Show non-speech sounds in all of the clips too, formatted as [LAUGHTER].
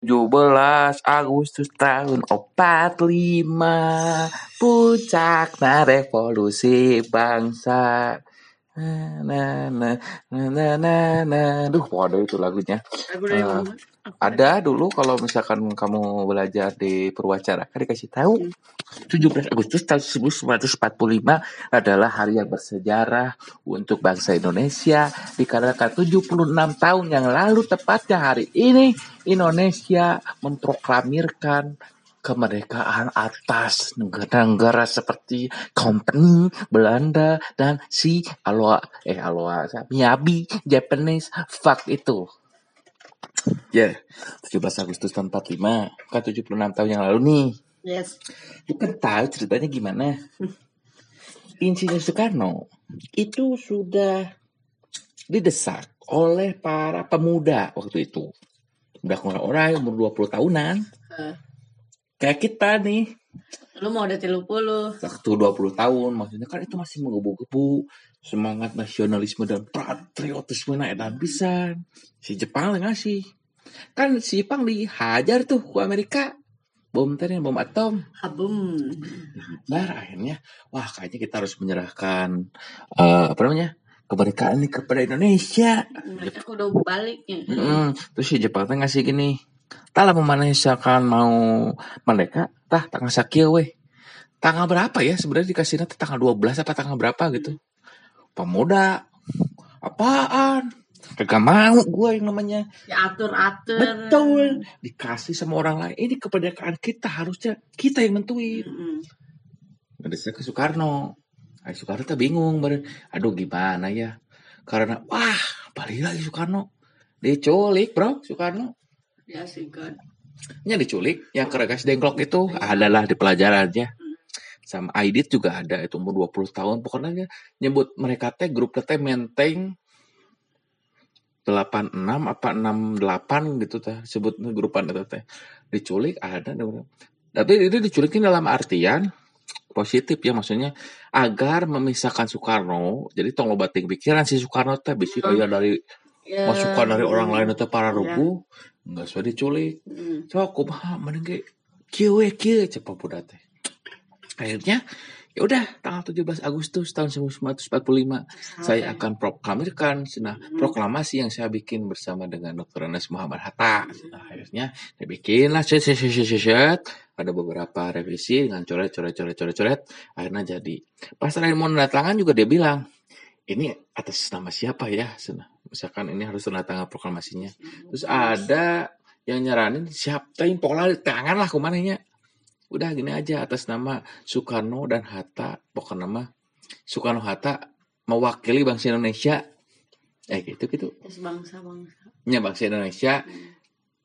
17 Agustus tahun 45 Puncaknya revolusi bangsa. Na na na na na na na. Duh waduh itu lagunya. Lagu dari? Aku Ada dulu kalau misalkan kamu belajar di perwacara kan dikasih tahu Hmm. 17 Agustus tahun 1945 adalah hari yang bersejarah untuk bangsa Indonesia dikarenakan 76 tahun yang lalu tepatnya hari ini Indonesia memproklamirkan kemerdekaan atas negara-negara seperti Company, Belanda, dan si Aloha, eh Aloha, Miyabi, Japanese, fuck itu. Ya, 17 Agustus tahun 45, kan 76 tahun yang lalu nih. Yes. Lu kan tahu ceritanya gimana? Insinyur Soekarno itu sudah didesak oleh para pemuda waktu itu. Udah orang-orang umur 20 tahunan. Eh, Kayak kita nih. lu mau udah tilu puluh. Waktu 20 tahun. Maksudnya kan itu masih menggebu-gebu. Semangat nasionalisme dan patriotisme naik dan bisa. Si Jepang ngasih. Kan si Jepang dihajar tuh ke Amerika. Bom tadi, bom atom. Habum. Nah, akhirnya, wah kayaknya kita harus menyerahkan eh, apa namanya kemerdekaan ini kepada Indonesia. Mereka udah baliknya. Mm-mm. Terus si Jepang teh ngasih gini, tah lah mana misalkan mau merdeka, tah tanggal sakit weh. Tanggal berapa ya sebenarnya dikasihnya tanggal 12 apa tanggal berapa gitu. Pemuda, apaan? Kagak mau gue yang namanya. Diatur-atur. Betul. Dikasih sama orang lain. Ini kemerdekaan kita harusnya kita yang nentuin. Mm-mm. ngedesnya ke Soekarno. Ay, Soekarno tuh bingung, ber- aduh gimana ya? Karena wah balik lagi Soekarno, diculik bro Soekarno. Diasingkan. Nya diculik, yang keregas dengklok itu adalah di pelajarannya. Sama Aidit juga ada itu umur 20 tahun. Pokoknya nyebut mereka teh grup teh menteng 86 apa 68 gitu teh sebut grupan itu teh. Diculik ada tapi itu diculikin dalam artian positif ya maksudnya agar memisahkan Soekarno jadi tong lobating pikiran si Soekarno teh bisi Hmm. aya dari Ya. masukan dari orang lain itu para Ya. rubuh nggak sudah diculik Mm. so kumaha mending ge kieu we kieu cepat budak teh akhirnya ya udah tanggal 17 Agustus tahun 1945 saya akan proklamirkan nah Hmm. proklamasi yang saya bikin bersama dengan Dr. Anas Muhammad Hatta. Nah, akhirnya saya bikin lah set, set, set, set, set, ada beberapa revisi dengan coret coret coret coret coret. Akhirnya jadi. Pas terakhir mau tanda tangan juga dia bilang ini atas nama siapa ya? Sana. misalkan ini harus tanda tangan proklamasinya. Terus ada yang nyaranin siapa yang pokoknya tangan lah ke mananya udah gini aja atas nama Soekarno dan Hatta. Pokoknya nama Soekarno Hatta mewakili bangsa Indonesia. Eh gitu gitu. Terus bangsa-bangsa. nya bangsa Indonesia. Mm.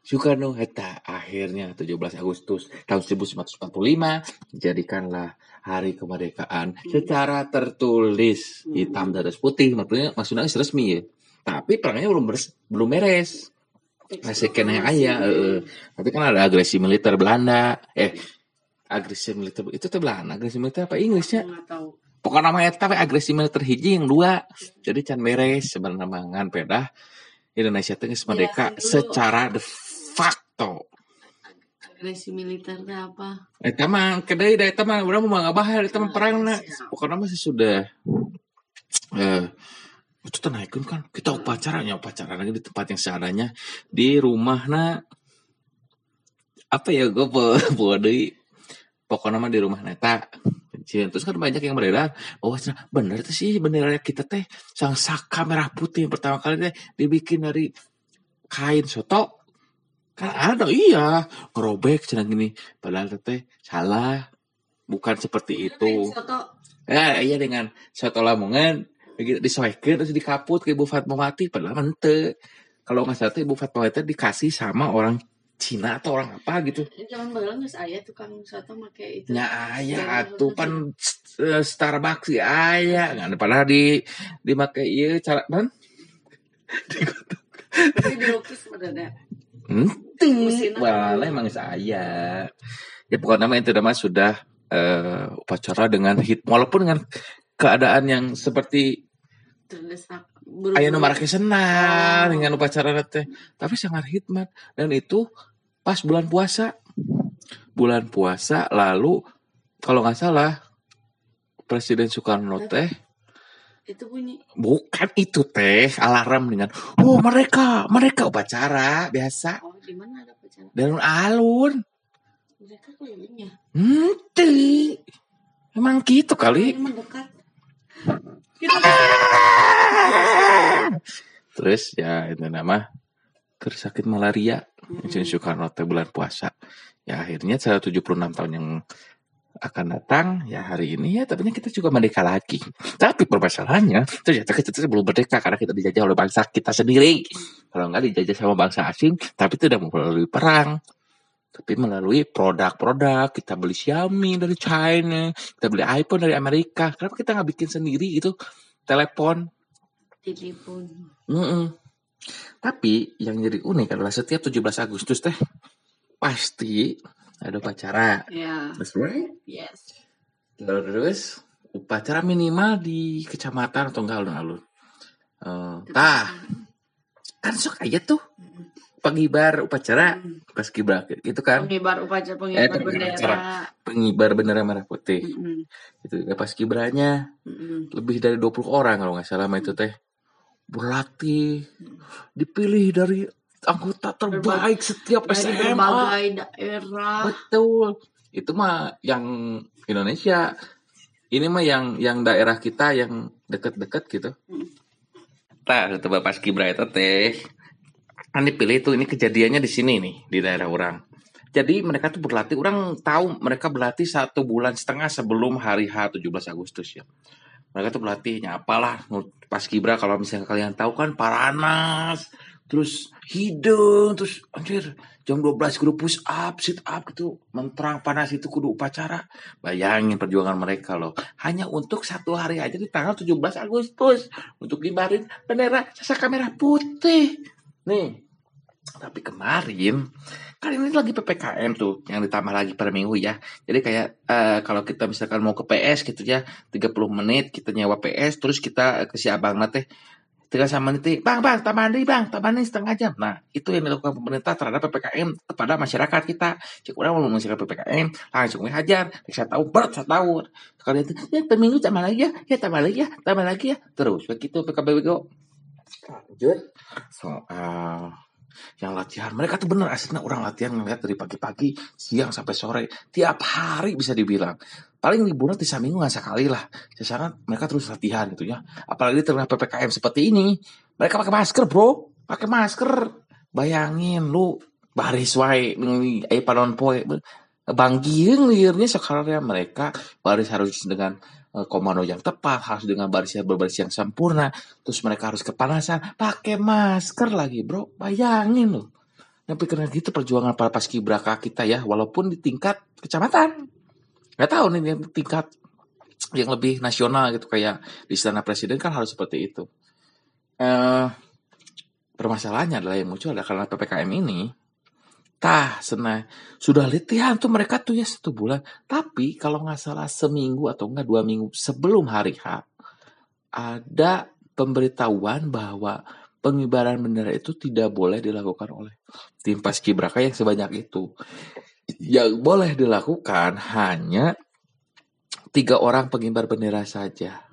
Soekarno Hatta akhirnya 17 Agustus tahun 1945 jadikanlah hari kemerdekaan secara tertulis hitam dan atas putih. Maksudnya maksudnya resmi ya. Tapi perangnya belum beres, belum beres. Masih kena aja eh, tapi kan ada agresi militer Belanda. Eh agresi militer itu tuh Belanda agresi militer apa Inggrisnya nggak pokoknya namanya tapi agresi militer hiji yang dua. Jadi can beres sebenarnya mangan pedah. Indonesia teh geus merdeka secara de facto. Agresi militer apa? Eta mah kedai da eta mah urang mah ngabahar eta mah perangna. Pokoknya mah sudah eh itu teh naikkeun kan? Kita upacaranya upacara lagi di tempat yang seadanya. Di rumahna apa ya gue [LAUGHS] deui pokoknya mah di rumah neta terus kan banyak yang beredar bahwa cenah, bener tuh sih bendera kita teh sang saka merah putih yang pertama kali teh dibikin dari kain soto. Kan ada iya ngerobek cenah gini. Padahal teh salah bukan seperti itu. Soto. ya iya dengan soto lamongan begitu disoekeun terus dikaput ke Ibu Fatmawati padahal mente kalau nggak salah Ibu Fatmawati dikasih sama orang Cina atau orang apa gitu Jangan bageula geus aya tukang soto make itu. nya aya atuh pan eh, Starbucks sih aya nggak padahal di dimakai iya cara non Berarti [LAUGHS] dilukis sebenarnya. Ente, Mesinnya wala dulu. emang saya. Ya pokoknya nama itu nama sudah eh, upacara dengan hit, walaupun dengan keadaan yang seperti Terdesak. ayah nomor Buru-buru. senang Oh. dengan upacara teh, tapi sangat hikmat dan itu pas bulan puasa. Bulan puasa lalu kalau nggak salah Presiden Soekarno teh Itu bunyi. bukan itu teh alarm dengan oh mereka mereka upacara biasa Oh, di mana ada pacaran? dan alun Mereka kelilingnya. Ente. Emang gitu kali. Ini Terus ya itu nama terus sakit malaria. Insya Soekarno teh bulan puasa. Ya akhirnya 176 tahun yang akan datang ya hari ini ya tapi kita juga merdeka lagi tapi permasalahannya ternyata kita belum merdeka karena kita dijajah oleh bangsa kita sendiri kalau nggak dijajah sama bangsa asing tapi tidak melalui perang tapi melalui produk-produk kita beli Xiaomi dari China kita beli iPhone dari Amerika kenapa kita nggak bikin sendiri itu telepon Telepon. Mm-mm. Tapi yang jadi unik adalah setiap 17 Agustus teh pasti ada upacara. Ya. That's right. Yes. Terus upacara minimal di kecamatan atau enggak alun-alun. Eh, tah, kan sok aja tuh pengibar upacara pas kibra gitu kan. Pengibar upacara Eh, pengibar pengibar bendera. acara. Pengibar bendera merah putih. Mm-mm. Itu ya, pas kibranya Mm-mm. lebih dari 20 orang kalau nggak salah itu teh berlatih dipilih dari anggota terbaik setiap Dari SMA berbagai daerah. betul itu mah yang Indonesia ini mah yang yang daerah kita yang deket-deket gitu Hmm. tak itu pas kibra itu teh kan dipilih tuh ini kejadiannya di sini nih di daerah orang. Jadi mereka tuh berlatih orang tahu mereka berlatih satu bulan setengah sebelum hari H 17 Agustus ya. Mereka tuh berlatihnya apalah pas kibra kalau misalnya kalian tahu kan paranas terus hidung terus anjir jam 12 kudu push up sit up gitu menterang panas itu kudu upacara. Bayangin perjuangan mereka loh. Hanya untuk satu hari aja di tanggal 17 Agustus untuk ngibarin bendera sasaka merah putih nih tapi kemarin kan ini lagi PPKM tuh yang ditambah lagi per minggu ya. Jadi kayak eh, kalau kita misalkan mau ke PS gitu ya 30 menit kita nyewa PS terus kita ke si abang teh tiga sama nanti bang bang tambahan nih bang tambahan nih setengah jam. Nah itu yang dilakukan pemerintah terhadap ppkm kepada masyarakat kita. Cek orang mau masyarakat ppkm langsung hajar saya tahu berat saya tahu. Sekali itu ya per minggu tambah lagi ya ya tambah lagi ya tambah lagi ya. Terus begitu PKB lanjut. Soal yang latihan. Mereka tuh bener aslinya orang latihan ngeliat dari pagi-pagi siang sampai sore. Tiap hari bisa dibilang. Paling liburan di minggu nggak sekali lah. Sekarang mereka terus latihan gitu ya. Apalagi tengah ppkm seperti ini mereka pakai masker bro. Pakai masker. Bayangin lu baris wae ayo panon poe. Banggieng liurnya sekarang mereka baris harus dengan eh, komando yang tepat harus dengan baris yang berbaris yang sempurna terus mereka harus kepanasan pakai masker lagi bro. Bayangin loh. Tapi karena gitu perjuangan para paskibraka kita ya walaupun di tingkat kecamatan. Nggak tahu nih yang tingkat yang lebih nasional gitu kayak di istana presiden kan harus seperti itu. Eh permasalahannya adalah yang muncul adalah karena ppkm ini tah senang. Sudah latihan tuh mereka tuh ya satu bulan. Tapi kalau nggak salah seminggu atau enggak dua minggu sebelum hari H ada pemberitahuan bahwa pengibaran bendera itu tidak boleh dilakukan oleh tim paskibraka yang sebanyak itu. Yang boleh dilakukan hanya tiga orang pengibar bendera saja.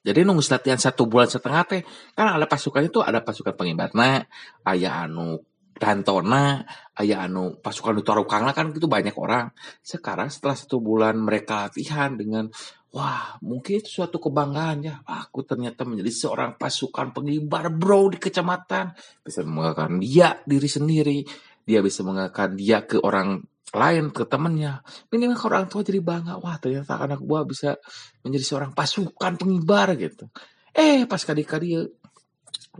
Jadi nunggu latihan satu bulan setengah teh kan ada pasukan itu ada pasukan pengibar. Nah ayah anu Dantona, ayah anu pasukan di Tarukangna kan itu banyak orang. Sekarang setelah satu bulan mereka latihan dengan wah mungkin itu suatu kebanggaan ya. Aku ternyata menjadi seorang pasukan pengibar bro di kecamatan. Bisa mengatakan dia diri sendiri. Dia bisa mengatakan dia ke orang lain ke temennya minimal ke orang tua jadi bangga wah ternyata anak gua bisa menjadi seorang pasukan pengibar gitu eh pas kadi-kadi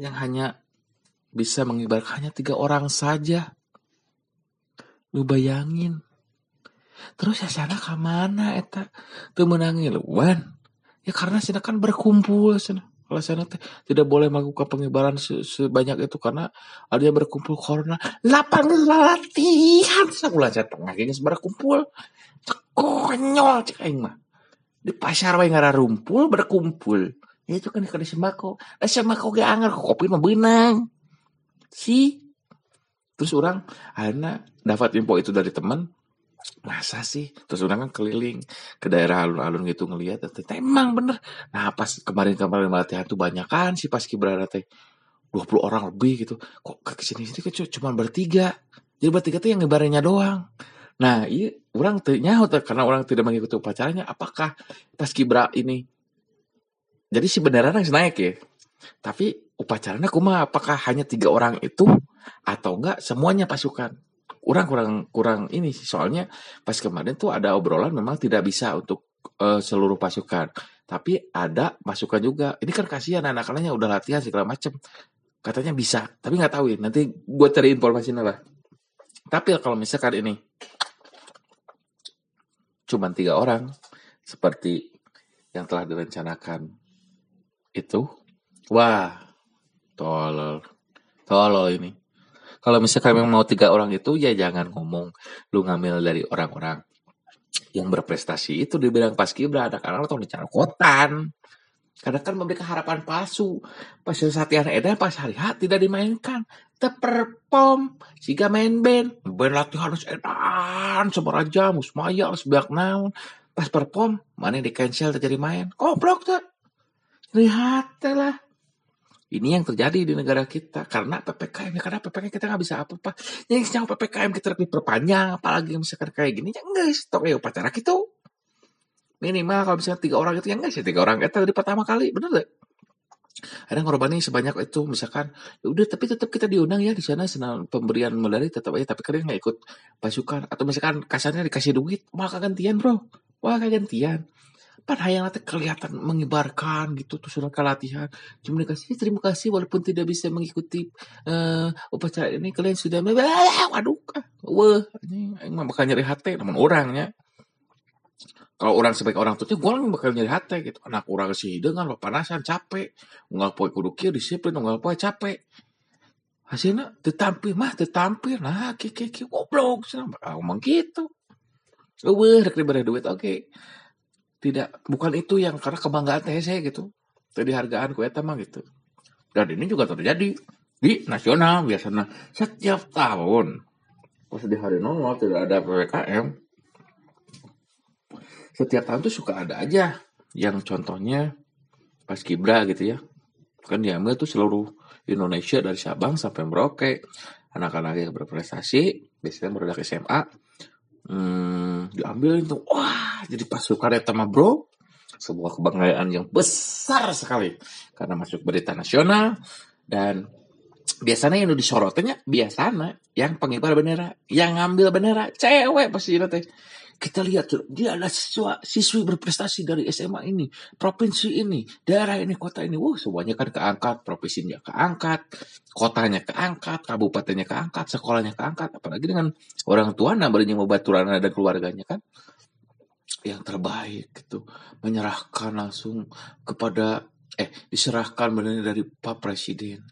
yang hanya bisa mengibarkan hanya tiga orang saja. Lu bayangin. Terus ya sana ke mana eta? Tuh menangi luan. Ya karena sana kan berkumpul sana. Kalau sana teh tidak boleh melakukan pengibaran se- sebanyak itu karena ada yang berkumpul corona. Lapangan latihan sebulan saya tengah gini berkumpul. Konyol cek aing mah. Di pasar wae ngara rumpul berkumpul. Ya itu kan di sembako. Eh sembako ge anger kopi mah beunang. Si terus orang akhirnya dapat info itu dari teman. Masa sih? Terus orang kan keliling ke daerah alun-alun gitu ngelihat emang bener. Nah pas kemarin-kemarin latihan tuh banyak kan si pas kibrara teh. 20 orang lebih gitu. Kok ke sini sini cuma bertiga? Jadi bertiga tuh yang ngebarenya doang. Nah iya orang tanya karena orang tidak mengikuti upacaranya apakah pas kibra ini? Jadi si beneran yang naik ya tapi upacaranya kuma apakah hanya tiga orang itu atau enggak? Semuanya pasukan. Kurang kurang kurang ini soalnya pas kemarin tuh ada obrolan memang tidak bisa untuk uh, seluruh pasukan. Tapi ada masukan juga. Ini kan kasihan anak-anaknya udah latihan segala macem. Katanya bisa tapi nggak tahu ya. Nanti gue cari informasinya lah tapi kalau misalkan ini cuma tiga orang seperti yang telah direncanakan itu wah tolol. Tolol ini. Kalau misalkan memang mau tiga orang itu ya jangan ngomong. Lu ngambil dari orang-orang yang berprestasi itu di bidang paskibra ada karena atau kotan karena kan memberikan harapan palsu. Pas latihan edan pas hari hat tidak dimainkan. Terperform jika main band. Band latihan harus edan seberapa jam musmaya harus banyak naon. Pas perform mana di cancel terjadi main. Goblok tuh lihat lah ini yang terjadi di negara kita karena ppkm ya karena ppkm kita nggak bisa apa-apa. Yang sejauh ppkm kita diperpanjang, apalagi misalkan kayak gini, ya enggak stop ya upacara kita. Minimal kalau misalnya tiga orang itu ya enggak sih tiga orang itu dari pertama kali, bener deh. Ada korbannya sebanyak itu misalkan ya udah tapi tetap kita diundang ya di sana senang pemberian medali tetap aja tapi kalian nggak ikut pasukan atau misalkan kasarnya dikasih duit malah gantian bro wah gantian pada yang nanti kelihatan mengibarkan gitu tuh surat latihan cuma dikasih terima kasih walaupun tidak bisa mengikuti uh, upacara ini kalian sudah waduh wah ini emang bakal nyari hati namun orangnya kalau orang sebagai orang tuanya gue bakal nyari hati gitu anak orang sih dengan panasan capek nggak boleh kudu kia disiplin nggak boleh capek hasilnya tetampil mah tetampil nah kiki kiki goblok ngomong gitu Wah, rek duit oke. Okay tidak bukan itu yang karena kebanggaan teh saya gitu. Jadi hargaan ku eta gitu. Dan ini juga terjadi di nasional biasanya setiap tahun pas di hari normal tidak ada ppkm setiap tahun tuh suka ada aja yang contohnya pas kibra gitu ya. Kan diambil tuh seluruh Indonesia dari Sabang sampai Merauke. Anak-anak yang berprestasi biasanya berudah SMA hmm, diambil itu wah jadi pasukan mah bro sebuah kebanggaan yang besar sekali. Karena masuk berita nasional dan biasanya yang disorotnya biasanya yang pengibar bendera yang ngambil bendera cewek pasti nanti kita lihat dia adalah siswa siswi berprestasi dari SMA ini, provinsi ini, daerah ini, kota ini. Wah, semuanya kan keangkat, provinsinya keangkat, kotanya keangkat, kabupatennya keangkat, sekolahnya keangkat. Apalagi dengan orang tua namanya mau baturan dan keluarganya kan yang terbaik gitu menyerahkan langsung kepada eh diserahkan benar dari Pak Presiden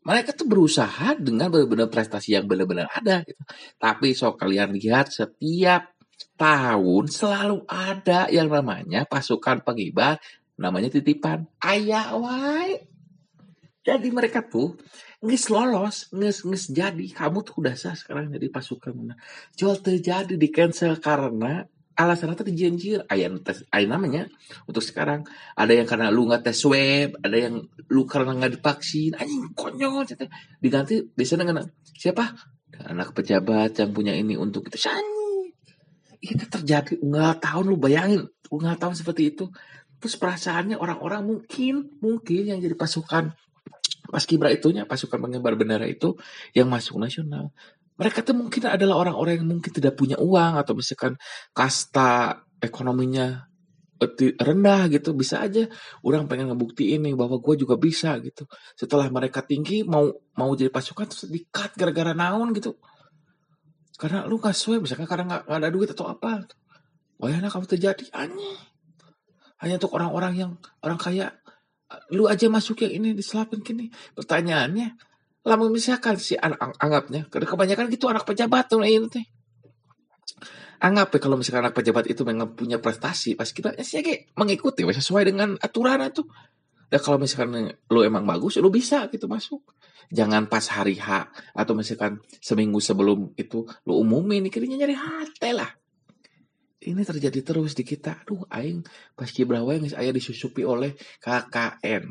mereka tuh berusaha dengan benar-benar prestasi yang benar-benar ada gitu. Tapi so kalian lihat setiap tahun selalu ada yang namanya pasukan pengibar namanya titipan. Ayah wai. Jadi mereka tuh nges lolos nges nges jadi. Kamu tuh udah sah sekarang jadi pasukan. Mana jual terjadi di cancel karena alasan itu dijanjir ayah tes ayah namanya untuk sekarang. Ada yang karena lu nggak tes swab ada yang lu karena nggak divaksin. Anjing konyol diganti biasanya dengan siapa? Anak pejabat yang punya ini untuk itu itu terjadi nggak tahun lu bayangin nggak tahun seperti itu. Terus perasaannya orang-orang mungkin mungkin yang jadi pasukan pas kibra itunya pasukan pengibar bendera itu yang masuk nasional. Mereka tuh mungkin adalah orang-orang yang mungkin tidak punya uang atau misalkan kasta ekonominya rendah gitu. Bisa aja orang pengen ngebukti ini bahwa gue juga bisa gitu. Setelah mereka tinggi mau mau jadi pasukan terus dikat gara-gara naon gitu karena lu sesuai misalkan karena gak, ada duit atau apa. Wayana kamu terjadi. Aneh hanya untuk orang-orang yang orang kaya. Lu aja masuk yang ini diselapin gini pertanyaannya lama misalkan si anak anggapnya karena kebanyakan gitu anak pejabat tuh ini teh anggap ya kalau misalkan anak pejabat itu memang punya prestasi pas kita ya sih mengikuti sesuai dengan aturan itu Dan kalau misalkan lu emang bagus, lu bisa gitu masuk. Jangan pas hari H atau misalkan seminggu sebelum itu lu umumin, kirinya nyari hati lah. Ini terjadi terus di kita. Aduh, aing pas kibrawa yang ayah disusupi oleh KKN.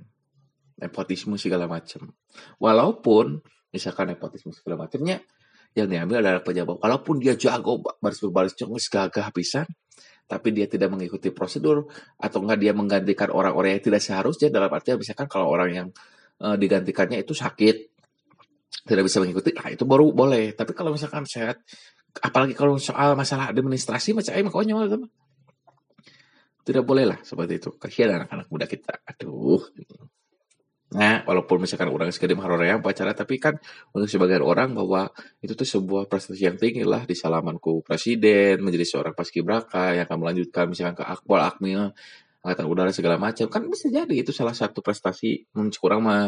Nepotisme segala macam. Walaupun misalkan nepotisme segala macamnya yang diambil adalah pejabat. Walaupun dia jago baris berbaris cengis gagah pisan, tapi dia tidak mengikuti prosedur atau enggak dia menggantikan orang-orang yang tidak seharusnya dalam artian misalkan kalau orang yang uh, digantikannya itu sakit tidak bisa mengikuti nah itu baru boleh. Tapi kalau misalkan sehat apalagi kalau soal masalah administrasi macam ini konyol teman tidak boleh lah seperti itu. Kasihan anak-anak muda kita. Aduh Nah, walaupun misalkan orang sekali yang pacaran, tapi kan untuk sebagian orang bahwa itu tuh sebuah prestasi yang tinggi lah di salamanku presiden, menjadi seorang paskibraka yang akan melanjutkan misalkan ke akbal, akmil, angkatan udara segala macam. Kan bisa jadi itu salah satu prestasi menurut orang mah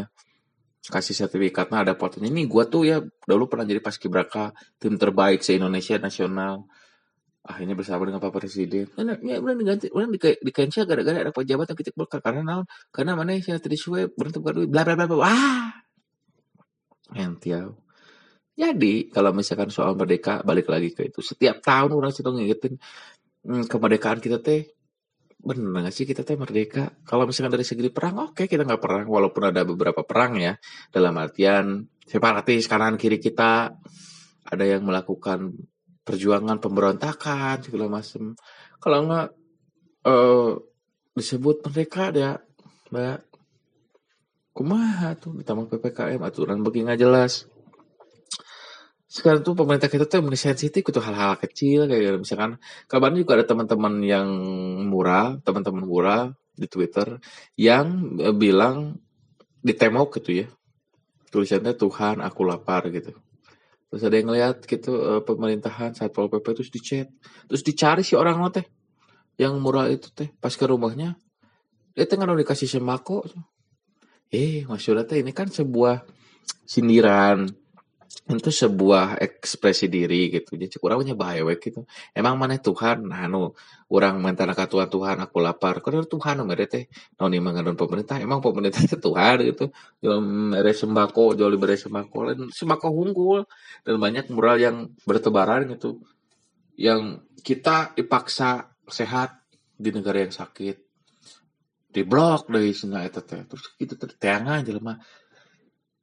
kasih sertifikatnya ada fotonya. Ini gua tuh ya dulu pernah jadi paskibraka tim terbaik se Indonesia nasional akhirnya bersama dengan Pak Presiden. Karena ya udah diganti udah di, di cancel gara-gara ada pejabat yang kita berkar karena naon. Karena mana sih tadi suwe berhenti duit bla bla bla bla wah entiau jadi kalau misalkan soal merdeka balik lagi ke itu. Setiap tahun orang sedang ngingetin hmm, kemerdekaan kita teh bener gak sih kita teh merdeka? Kalau misalkan dari segi perang oke okay, kita nggak perang. Walaupun ada beberapa perang ya dalam artian separatis kanan kiri kita ada yang melakukan perjuangan pemberontakan segala macam kalau nggak uh, disebut merdeka ya mbak. Kumaha tuh? Ditambah ppkm aturan begini nggak jelas. Sekarang tuh pemerintah kita tuh sensitif itu hal-hal kecil kayak misalkan kabarnya juga ada teman-teman yang mural teman-teman mural di Twitter yang eh, bilang di temok gitu ya. Tulisannya Tuhan aku lapar gitu Terus ada yang ngeliat gitu uh, pemerintahan Satpol PP terus dicet. Terus dicari si orang lo teh yang murah itu teh pas ke rumahnya dia tengah udah dikasih sembako. Eh, maksudnya teh ini kan sebuah sindiran itu sebuah ekspresi diri gitu. Jadi kurang punya bahaya gitu. Emang mana Tuhan? Nah nu orang mentana ka Tuhan Tuhan aku lapar. Karena Tuhan mere teh? Noni mangadon pemerintah. Emang pemerintah itu Tuhan gitu. Jual mere sembako jual mere sembako. Dan sembako unggul dan banyak mural yang bertebaran gitu. Yang kita dipaksa sehat di negara yang sakit. Di blok dari sini itu terus kita tertiangan jelema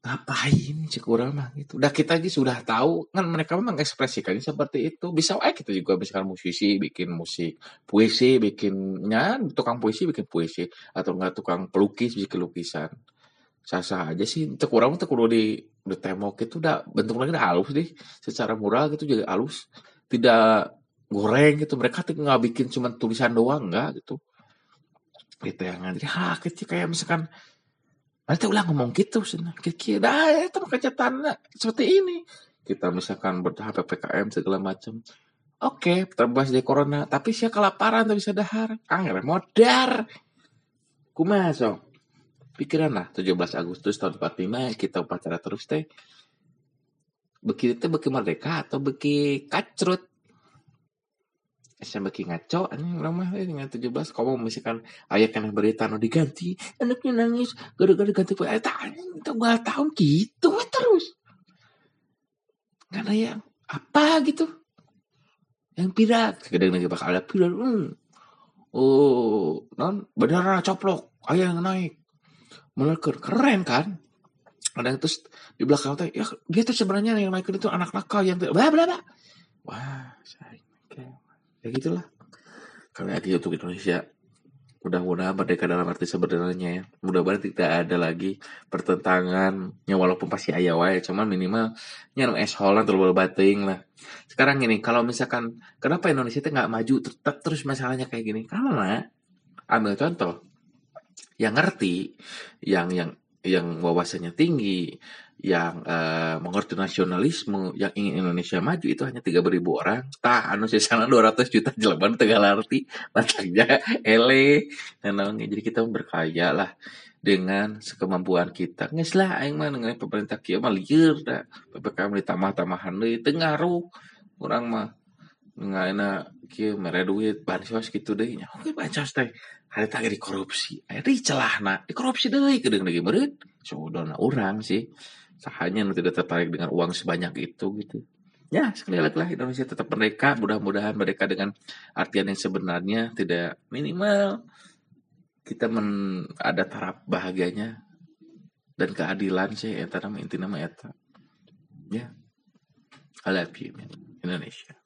ngapain cek orang mah? Gitu. Udah kita aja sudah tahu. Kan mereka memang ekspresikannya seperti itu. Bisa eh kita juga misalkan musisi bikin musik, puisi bikinnya tukang puisi bikin puisi. Atau enggak tukang pelukis bikin lukisan. Sah-sah aja sih. Cek orang tuh kudu di di temok itu udah bentuk udah halus deh. Secara mural gitu jadi halus. Tidak goreng gitu. Mereka tuh nggak bikin cuma tulisan doang enggak gitu. Gitu yang jadi ha kecil kayak misalkan Nanti ulah ngomong gitu, kira dah ya, itu kejahatan seperti ini. Kita misalkan bertahap PPKM segala macam. Oke, terbahas di corona, tapi sih kelaparan tapi bisa dahar. Angger modar. Kumaha so? Pikiran lah 17 Agustus tahun 45 kita upacara terus teh. Begitu teh beki merdeka atau beki kacrut SMP ngaco anjing orang mah dengan 17 kamu misalkan ayah kena berita no diganti anaknya nangis gara-gara ganti ayah tak itu gak tahun gitu terus. Karena yang apa? gitu. Yang pirat kadang lagi bakal ada pirat hmm. oh non beneran coplok ayah yang naik. Meleker keren kan? Ada terus di belakang teh ya dia tuh sebenarnya yang naik itu anak nakal yang bla bla bla. Wah saya ya gitulah. Kalau lagi untuk Indonesia. Mudah-mudahan merdeka dalam arti sebenarnya ya. Mudah-mudahan tidak ada lagi pertentangan ya walaupun pasti ayah wae cuman minimal nyam es Holland terlalu bating lah. Sekarang ini kalau misalkan kenapa Indonesia itu nggak maju tetap terus masalahnya kayak gini? Karena ambil contoh. Yang ngerti yang yang yang wawasannya tinggi yang uh, mengerti nasionalisme yang ingin Indonesia maju itu hanya tiga ribu orang. Tah anu sana 200 juta jelaban tegal arti. Matanya ele dan jadi kita berkaya lah dengan sekemampuan kita. Nggak lah aing mah dengan pemerintah kia mah liur dah. Ppkm ditambah tambahan deui teu ngaruh urang mah nggak enak kieu mere duit bansos gitu deh. Nya oke bansos teh. Hari tadi dikorupsi aya di celahna. Dikorupsi deui kedeung lagi meureun saudona orang sih sahanya tidak tertarik dengan uang sebanyak itu gitu. Ya sekali lagi lah Indonesia tetap merdeka. Mudah-mudahan merdeka dengan artian yang sebenarnya tidak minimal kita men ada taraf bahagianya dan keadilan sih eta nama inti nama eta. Ya. I love you man. Indonesia